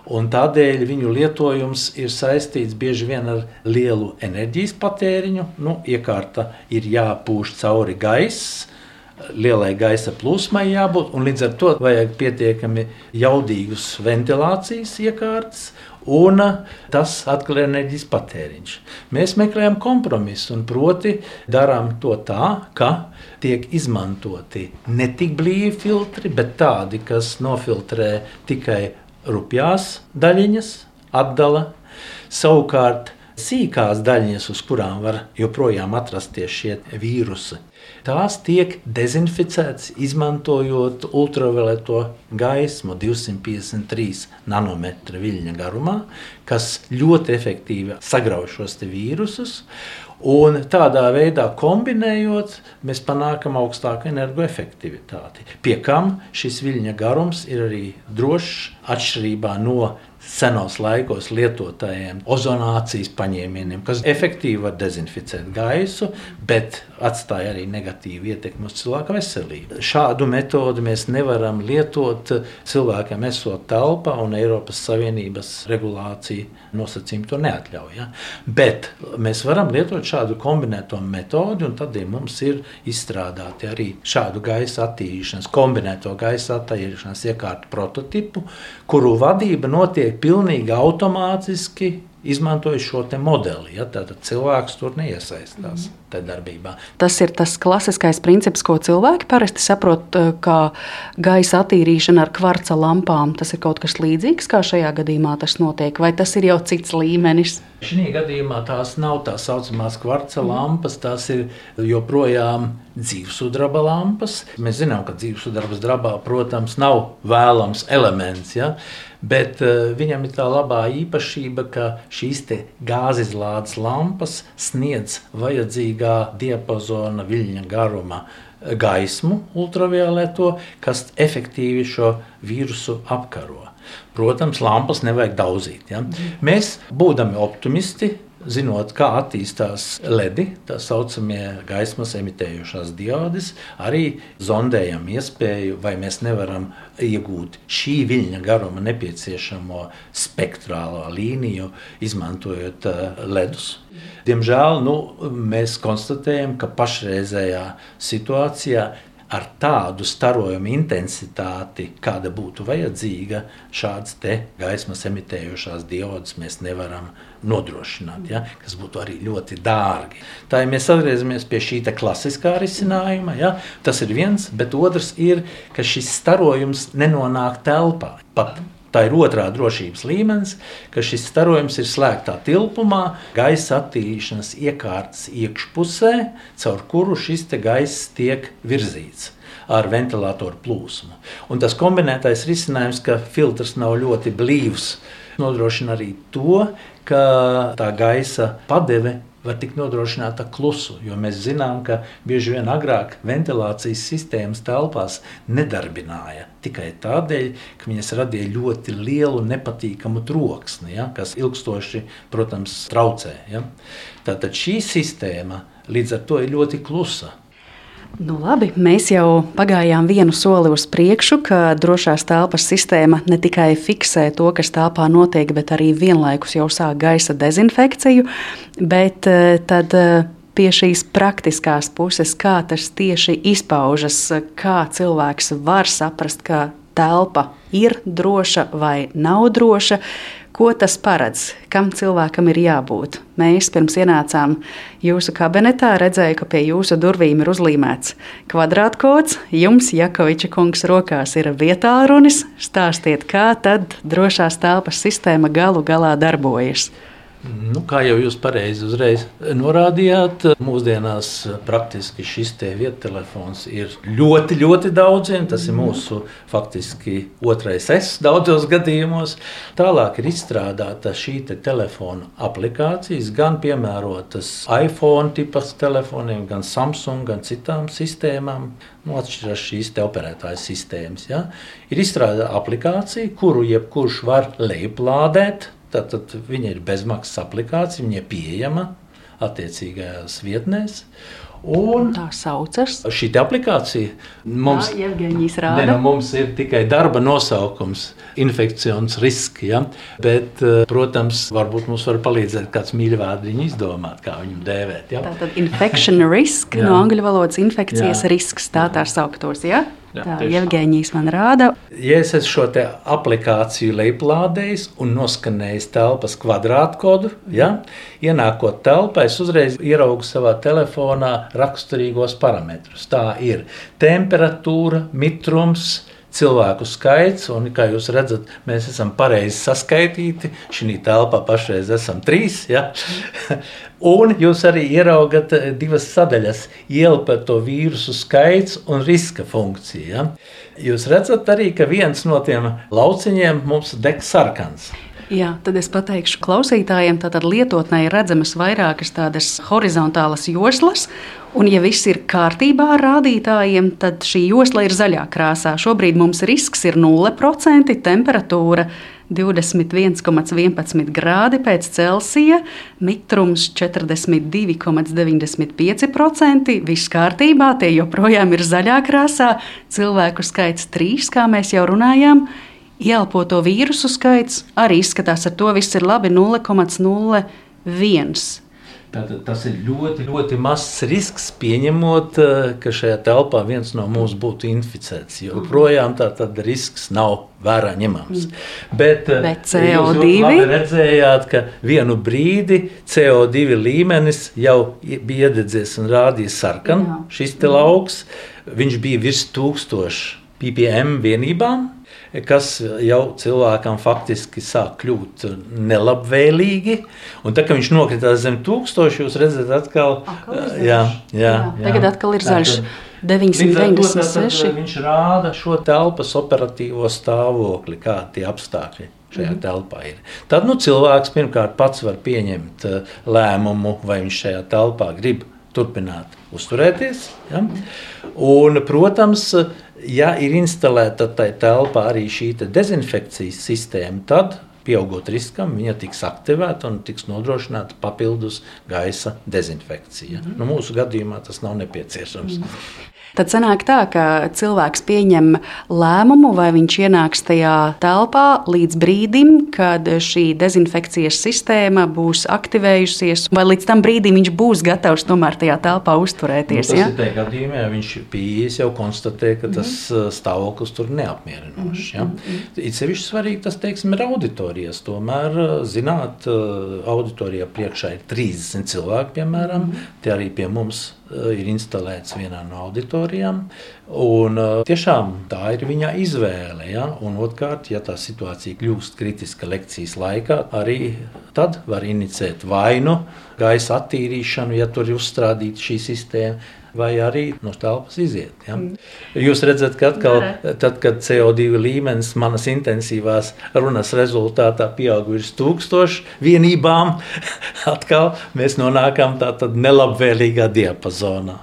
un tādēļ viņu lietojums ir saistīts bieži vien ar lielu enerģijas patēriņu. Nu, iekārta ir jāpūš cauri gaisam. Lielai gaisa plūsmai jābūt, un līdz ar to vajag pietiekami jaudīgus ventilācijas iekārtas, un tas atkal ir enerģijas patēriņš. Mēs meklējam kompromisu, un proti darām to tā, ka tiek izmantoti ne tik blīvi filtri, bet tādi, kas nofiltrē tikai rupjās daļiņas atdala. Savukārt sīkās daļiņas, uz kurām var joprojām atrasties šie vīrusi, tās tiek dezinficētas izmantojot ultravioleto gaismu 253 nanometra viļņa garumā, kas ļoti efektīvi sagrauj šos vīrusus. Un tādā veidā kombinējot, mēs panākam augstāku energoefektivitāti. Pie kam šis viļņa garums ir arī drošs atšķirībā no senos laikos lietotājiem ozonācijas paņēmieniem, kas efektīvi var dezinficēt gaisu, bet atstāja arī negatīvu ietekmi uz cilvēka veselību. Šādu metodi mēs nevaram lietot cilvēkam esot telpā, un Eiropas Savienības regulācija nosacījumi to neatļauj. Ja? Bet mēs varam lietot šādu kombinēto metodi, un tad ja mums ir izstrādāti arī šādu gaisa attīrīšanas, kombinēto gaisa attīrīšanas iekārtu prototipu, kuru vadība notiek pilnīgi automātiski izmantojot šo modeli. Ja, tad cilvēks tur neiesaistās mm. tajā darbībā. Tas ir tas klasiskais princips, ko cilvēki parasti saprot, eh, kā gaisa attīrīšana ar kvarca lampām. Tas ir kaut kas līdzīgs, kā šajā gadījumā tas notiek, vai tas ir jau cits līmenis? Šī gadījumā tās nav tā saucamās kvarca lampas, tās ir joprojām dzīvesudraba lampas. Mēs zinām, ka dzīvesudraba drabā, protams, nav vēlams elements. Ja? Bet uh, viņam ir tā labā īpašība, ka šīs gāzes lampas sniedz vajadzīgā diapazona viļņa garuma gaismu, ultravioleto, kas efektīvi šo vīrusu apkaro. Protams, lampas nevajag daudzīt. Ja? Mēs, būdami optimisti, zinot, kā attīstās ledi, tā saucamie gaismas emitējošās diodes, arī zondējam iespēju, vai mēs nevaram iegūt šī viļņa garuma nepieciešamo spektrālo līniju, izmantojot uh, ledus. Diemžēl nu, mēs konstatējam, ka pašreizējā situācijā ar tādu starojumu intensitāti, kāda būtu vajadzīga, šādas gaismas emitējošās diodes mēs nevaram nodrošināt, ja? kas būtu arī ļoti dārgi. Tā ja mēs atgriežamies pie šī klasiskā risinājuma, ja? tas ir viens, bet otrs ir, ka šis starojums nenonāk telpā. Pat Tā ir otrā drošības līmenis, ka šis starojums ir slēgtā tilpumā, gaisa attīrīšanas iekārtas iekšpusē, caur kuru šis gaiss tiek virzīts ar ventilatoru plūsmu. Un tas kombinētais risinājums, ka filtrs nav ļoti blīvs, nodrošina arī to, ka tā gaisa padeve var tikt nodrošināta klusu. Jo mēs zinām, ka bieži vien agrāk ventilācijas sistēmas telpās nedarbināja tikai tādēļ, ka viņas radīja ļoti lielu nepatīkamu troksni, ja, kas ilgstoši, protams, traucē. Ja. Tātad šī sistēma līdz ar to ir ļoti klusa. Nu, labi, mēs jau pagājām vienu soli uz priekšu, ka drošās telpas sistēma ne tikai fiksē to, kas telpā notiek, bet arī vienlaikus jau sāk gaisa dezinfekciju. Bet eh, tad eh, pie šīs praktiskās puses, kā tas tieši izpaužas, kā cilvēks var saprast, ka telpa ir droša vai nav droša. Ko tas paredz? Kam cilvēkam ir jābūt? Mēs pirms ienācām jūsu kabinetā, redzēju, ka pie jūsu durvīm ir uzlīmēts kvadrātkods. Jums, Jakoviča kungs, rokās ir vietālunis. Stāstiet, kā tad drošās telpas sistēma galu galā darbojas. Nu, kā jau jūs pareizi norādījāt, mūsdienās praktiski šis te viettelefons ir ļoti, ļoti daudziem. Tas ir mūsu faktiski otrais S daudzos gadījumos. Tālāk ir izstrādāta šī te telefona aplikācijas, gan piemērotas iPhone tipas telefoniem, gan Samsung, gan citām sistēmām. Nu, atšķirās šīs operētājas sistēmas. Ja? Ir izstrādāta aplikācija, kuru jebkurš var lejuplādēt Tātad viņa ir bezmaksas aplikācija, viņa ir pieejama attiecīgajās vietnēs. Un tā saucas. Šī aplikācija mums, Jā, ne, nu, mums ir tikai darba nosaukums, infekcijas riski. Ja? Bet, eh, protams, varbūt mums var palīdzēt kāds mīļvārdiņu izdomāt, kā viņu dēvēt. Ja? Tātad infection risk no angļu valodas infekcijas Jā. risks, tā tā sauktos. Ja? Jā, tā ir Jevģīnijas man rāda. Ja es esmu šo aplikāciju lejuplādējis un noskanējis telpas kvadrātkodu, ja, ienākot telpā, es uzreiz ieraugu savā telefonā raksturīgos parametrus. Tā ir temperatūra, mitrums, cilvēku skaits, un, kā jūs redzat, mēs esam pareizi saskaitīti. Šī telpā pašreiz esam trīs. Ja? un jūs arī ieraugat eh, divas sadaļas - ielpa to vīrusu skaits un riska funkcija. Ja? Jūs redzat arī, ka viens no tiem lauciņiem mums deg sarkans. Jā, tad es pateikšu klausītājiem, tātad lietotnē ir redzamas vairākas tādas horizontālas joslas, un ja viss ir kārtībā ar rādītājiem, tad šī josla ir zaļā krāsā. Šobrīd mums risks ir 0%, temperatūra 21,11 grādi pēc Celsija, mitrums 42,95%. Viss kārtībā, tie joprojām ir zaļā krāsā, cilvēku skaits 3, kā mēs jau runājām ieelpoto vīrusu skaits arī izskatās, ar to viss ir labi 0,01. Tātad tas ir ļoti, ļoti mazs risks, pieņemot, eh, ka šajā telpā viens no mums būtu inficēts. Joprojām tāds risks nav vērā ņemams. Mm. Bet, eh, Bet CO2 jūs redzējāt, ka vienu brīdi CO2 līmenis jau bija iededzies un rādīja sarkanu. Šis lauks bija virs 1000 ppm vienībām kas jau cilvēkam faktiski sāk kļūt nelabvēlīgi. Un tā kā viņš nokritās zem tūkstoša, jūs redzat, atkal, atkal jā, jā, jā. Tagad atkal ir zaļš. 996. Viņš rāda šo telpas operatīvo stāvokli, kādi tie apstākļi šajā mm. telpā ir. Tad nu, cilvēks pirmkārt pats var pieņemt lēmumu, vai viņš šajā telpā grib turpināt uzturēties. Ja? Un, protams, ja ir instalēta tajā telpā arī šī dezinfekcijas sistēma, tad pieaugot riskam, viņa tiks aktivēta un tiks nodrošināta papildus gaisa dezinfekcija. Mm -hmm. nu, mūsu gadījumā tas nav nepieciešams. Mm -hmm. Tad sanāk tā, ka cilvēks pieņem lēmumu, vai viņš ienāks tajā telpā līdz brīdim, kad šī dezinfekcijas sistēma būs aktivējusies, vai līdz tam brīdim viņš būs gatavs tomēr tajā telpā uzturēties. Nu, tas ja? ir tajā gadījumā, ja viņš pieejas jau konstatē, ka tas mm. stāvoklis tur neapmierinošs. Ja? Mm. It sevišķi svarīgi tas, teiksim, ir auditorijas. Tomēr, zināt, auditorijā priekšā ir 30 cilvēki, piemēram, tie arī pie mums ir instalēts vienā no auditorijām. Un, eh, tiešām tā ir viņa izvēle. Ja? Un otrkārt, ja tā situācija kļūst kritiska lekcijas laikā, arī tad var inicēt vainu, gaisa attīrīšanu, ja tur ir uzstādīta šī sistēma vai arī no telpas iziet. Ja? Mm. Jūs redzat, ka atkal, tad, kad CO2 līmenis manas intensīvās runas rezultātā pieaug virs tūkstošu vienībām, atkal mēs nonākam tādā nelabvēlīgā diapazonā.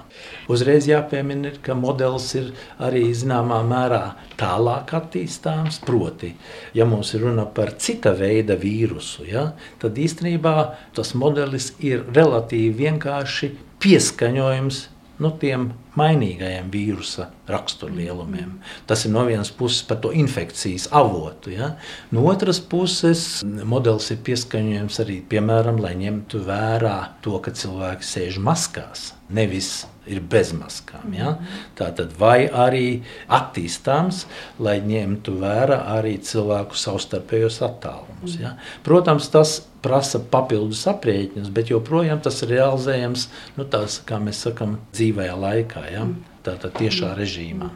Uzreiz jāpiemina, ka modelis ir arī zināmā mērā tālāk attīstāms. Proti, ja mums ir runa par cita veida vīrusu, ja, tad īstenībā tas modelis ir relatīvi vienkārši pieskaņojums nu, tiem mainīgajiem vīrusa raksturlielumiem. Tas ir no vienas puses par to infekcijas avotu. Ja? No otras puses, modelis ir pieskaņojams arī, piemēram, lai ņemtu vērā to, ka cilvēki sēž maskās, nevis ir bez maskām. Ja? Tātad, vai arī attīstāms, lai ņemtu vērā arī cilvēku savstarpējos attālumus. Ja? Protams, tas prasa papildus aprēķinus, bet joprojām tas ir realizējams nu, tās, kā mēs sakām, dzīvajā laikā, ja? Tātad tiešā režīmā.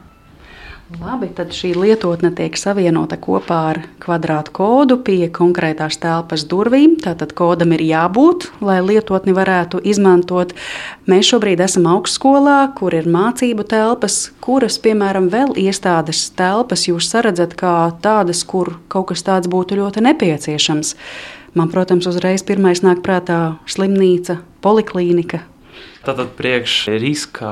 Labi, tad šī lietotne tiek savienota kopā ar kvadrātu kodu pie konkrētās telpas durvīm. Tātad kodam ir jābūt, lai lietotni varētu izmantot. Mēs šobrīd esam augstskolā, kur ir mācību telpas, kuras, piemēram, vēl iestādes telpas jūs saredzat kā tādas, kur kaut kas tāds būtu ļoti nepieciešams. Man, protams, uzreiz pirmais nāk prātā slimnīca, poliklīnika, Tātad priekš riska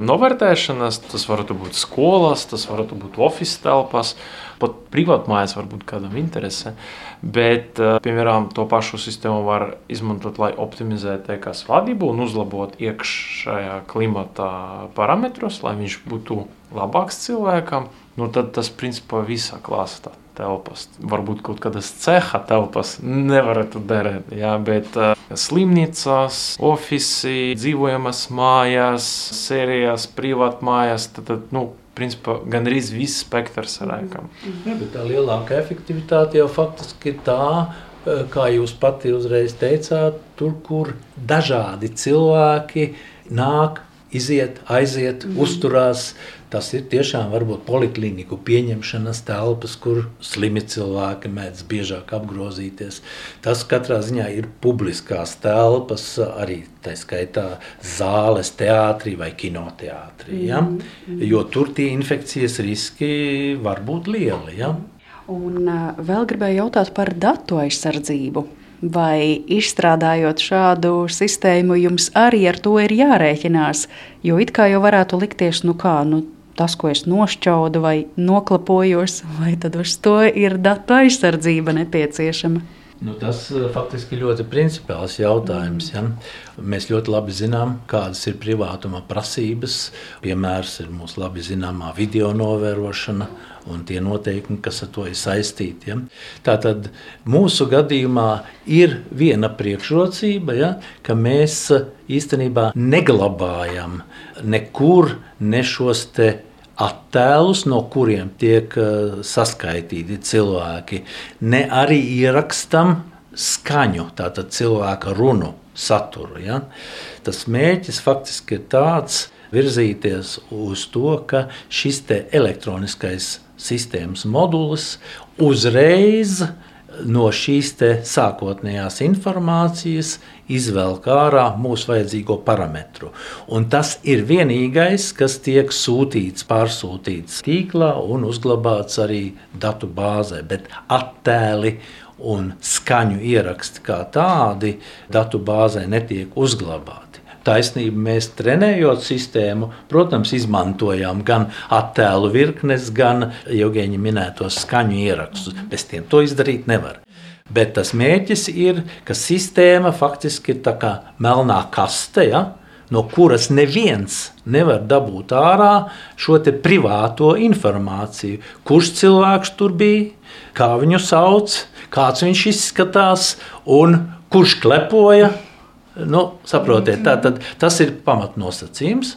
novērtēšanas tas varētu būt skolas, tas varētu būt oficiāls telpas, pat privātmājas varbūt kādam interesē. Bet, eh, piemēram, to pašu sistēmu var izmantot, lai optimizētu EKS vadību un uzlabotu iekšējā klimata parametrus, lai viņš būtu labāks cilvēkam. Nu, tad tas principā visā klāstā telpas. Varbūt kaut kādas ceha telpas nevarētu derēt, jā, bet uh, slimnīcās, oficiālā, dzīvojamas mājās, sērijas, privātmājās. Tad, tad, nu, principā gan arī viss spektrs ar ēkām. Ja, tā lielākā efektivitāte jau faktiski ir tā, eh, kā jūs pati uzreiz teicāt, tur, kur dažādi cilvēki nāk, iziet, aiziet, mm. uzturās. Tas ir tiešām varbūt polikliniku pieņemšanas telpas, kur slimi cilvēki mēdz biežāk apgrozīties. Tas katrā ziņā ir publiskās telpas, arī tā skaitā zāles, teātrī vai kinoteātrī. Ja? Mm. Jo tur tie infekcijas riski var būt lieli. Ja? Un vēl gribēju jautāt par datu aizsardzību. Vai izstrādājot šādu sistēmu, jums arī ar to ir jārēķinās? Jo it kā jau varētu likties, nu kā, nu tas, ko es nošķaudu vai noklapojos, vai tad uz to ir datu aizsardzība nepieciešama? Nu, tas eh, faktiski ir ļoti principiāls jautājums. Ja? Mēs ļoti labi zinām, kādas ir privātuma prasības. Piemērs ir mūsu labi zināmā video novērošana un tie noteikumi, kas ar to ir saistīti. Ja? Tātad mūsu gadījumā ir viena priekšrocība, ja? ka mēs īstenībā neglabājam nekur ne šos te attēlus, no kuriem tiek uh, saskaitīti cilvēki, ne arī ierakstam skaņu, tātad cilvēka runu saturu. Ja? Tas mērķis faktiski ir tāds virzīties uz to, ka šis elektroniskais sistēmas modulis uzreiz no šīs sākotnējās informācijas izvelk ārā mūsu vajadzīgo parametru. Un tas ir vienīgais, kas tiek sūtīts, pārsūtīts tīklā un uzglabāts arī datu bāzē, bet attēli un skaņu ieraksti kā tādi datu bāzē netiek uzglabāti. Taisnība mēs trenējot sistēmu, protams, izmantojām gan attēlu virknes, gan Jēgeņa minētos skaņu ierakstus. Bez tiem to izdarīt nevar. Bet tas mērķis ir, ka sistēma faktiski ir tā kā melnā kaste. Ja? no kuras neviens nevar dabūt ārā šo privāto informāciju. Kurš cilvēks tur bija, kā viņu sauc, kāds viņš izskatās un kurš klepoja. Nu, saprotiet, tā, tad, tas ir pamatnosacījums.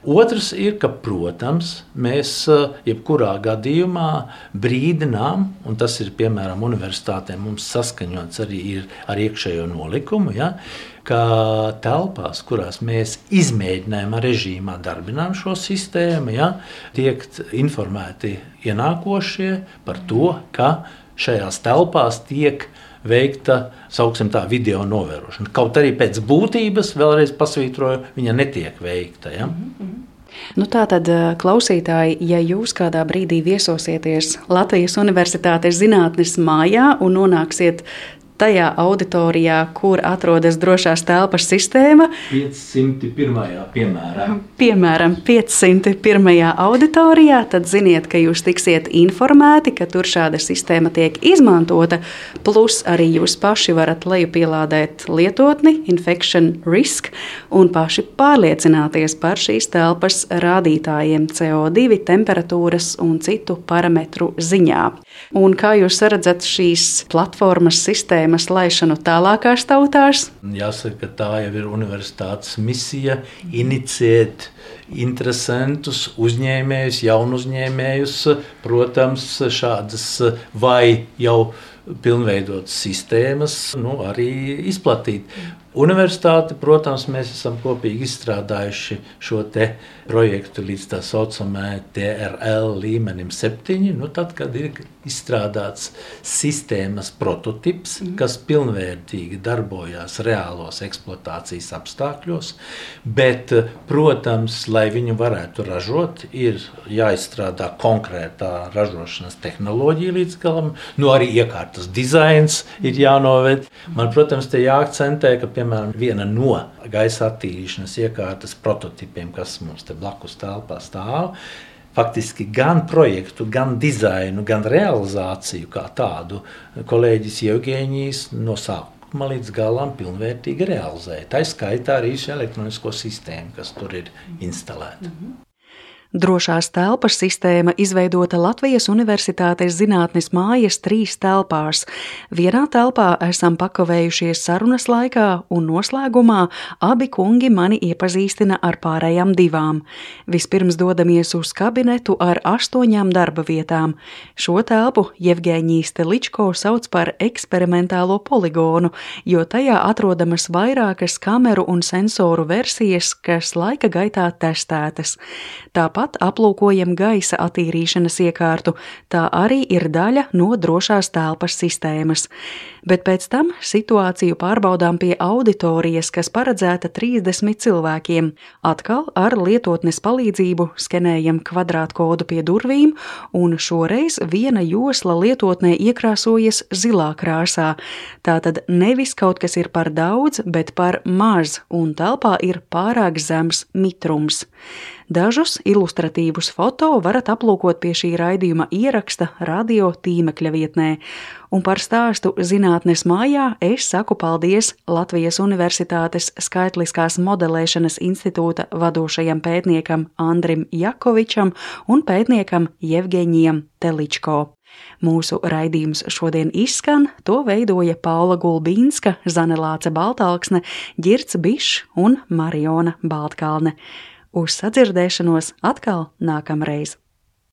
Otrs ir, ka, protams, mēs eh, jebkurā gadījumā brīdinām, un tas ir piemēram universitātēm mums saskaņots arī ar iekšējo nolikumu, ja, ka telpās, kurās mēs izmēģinājuma režīmā darbinām šo sistēmu, ja, tiek informēti ienākošie par to, ka šajās telpās tiek veikta tā, video novērošana. Kaut arī pēc būtības, vēlreiz pasvītroju, viņa netiek veikta. Ja? Mm -hmm. Nu, Tātad, eh, klausītāji, ja jūs kādā brīdī viesosieties Latvijas Universitātes zinātnes mājā un nonāksiet tajā auditorijā, kur atrodas drošās telpas sistēma. 501. piemēram. Piemēram, 501. auditorijā, tad ziniet, ka jūs tiksiet informēti, ka tur šāda sistēma tiek izmantota. Plus arī jūs paši varat lejupielādēt lietotni Infection Risk un paši pārliecināties par šīs telpas rādītājiem CO2, temperatūras un citu parametru ziņā. Un kā jūs redzat šīs platformas sistēmas laišanu tālākās tautās? Jāsaka, ka tā jau ir universitātes misija inicēt interesantus uzņēmējus, jaunu uzņēmējus, protams, šādas vai jau pilnveidotas sistēmas nu, arī izplatīt. Universitāte, protams, mēs esam kopīgi izstrādājuši šo projektu līdz tā saucamajai TRL līmenim, septiņi. Nu, tad, kad ir izstrādāts sistēmas prototyps, mm. kas pilnvērtīgi darbojās reālos eksploatācijas apstākļos, bet, protams, lai viņu varētu ražot, ir jāizstrādā konkrētā ražošanas tehnoloģija līdz galam, nu arī iekārtas dizains ir jānoved. Man, protams, te jāakcentē, ka piemēram, viena no gaisa attīrīšanas iekārtas prototipiem, kas mums te blakus telpā stāv, faktiski gan projektu, gan dizainu, gan realizāciju kā tādu kolēģis Jevģīnijas no sākuma līdz galam pilnvērtīgi realizēja. Tā skaitā arī šī elektronisko sistēmu, kas tur ir instalēta. Mm -hmm. Drošās telpas sistēma izveidota Latvijas Universitātes zinātnes mājas trīs telpās. Vienā telpā esam pakavējušies sarunas laikā, un noslēgumā abi kungi mani iepazīstina ar pārējām divām. Vispirms dodamies uz kabinetu ar astoņām darba vietām. Šo telpu Jevģēņīs Teličko sauc par eksperimentālo poligonu, jo tajā atrodamas vairākas kameru un sensoru versijas, kas laika gaitā testētas. Tāpat Tāpat aplūkojam gaisa attīrīšanas iekārtu, tā arī ir daļa no drošās telpas sistēmas. Bet pēc tam situāciju pārbaudām pie auditorijas, kas paredzēta 30 cilvēkiem. Atkal ar lietotnes palīdzību skenējam kvadrātkodu pie durvīm, un šoreiz viena josla lietotnē iekrāsojas zilā krāsā. Tātad nevis kaut kas ir par daudz, bet par maz, un telpā ir pārāk zems mitrums. Dažus ilustratīvus foto varat aplūkot pie šī raidījuma ieraksta radio tīmekļa vietnē. Un par stāstu zinātnes mājā es saku paldies Latvijas Universitātes Skaitliskās modelēšanas institūta vadošajam pētniekam Andrim Jakovičam un pētniekam Jevgeņiem Teličko. Mūsu raidījums šodien izskan, to veidoja Paula Gulbīnska, Zanelāce Baltāksne, Girts Bišs un Mariona Baltkalne. Uz sadzirdēšanos atkal nākamreiz!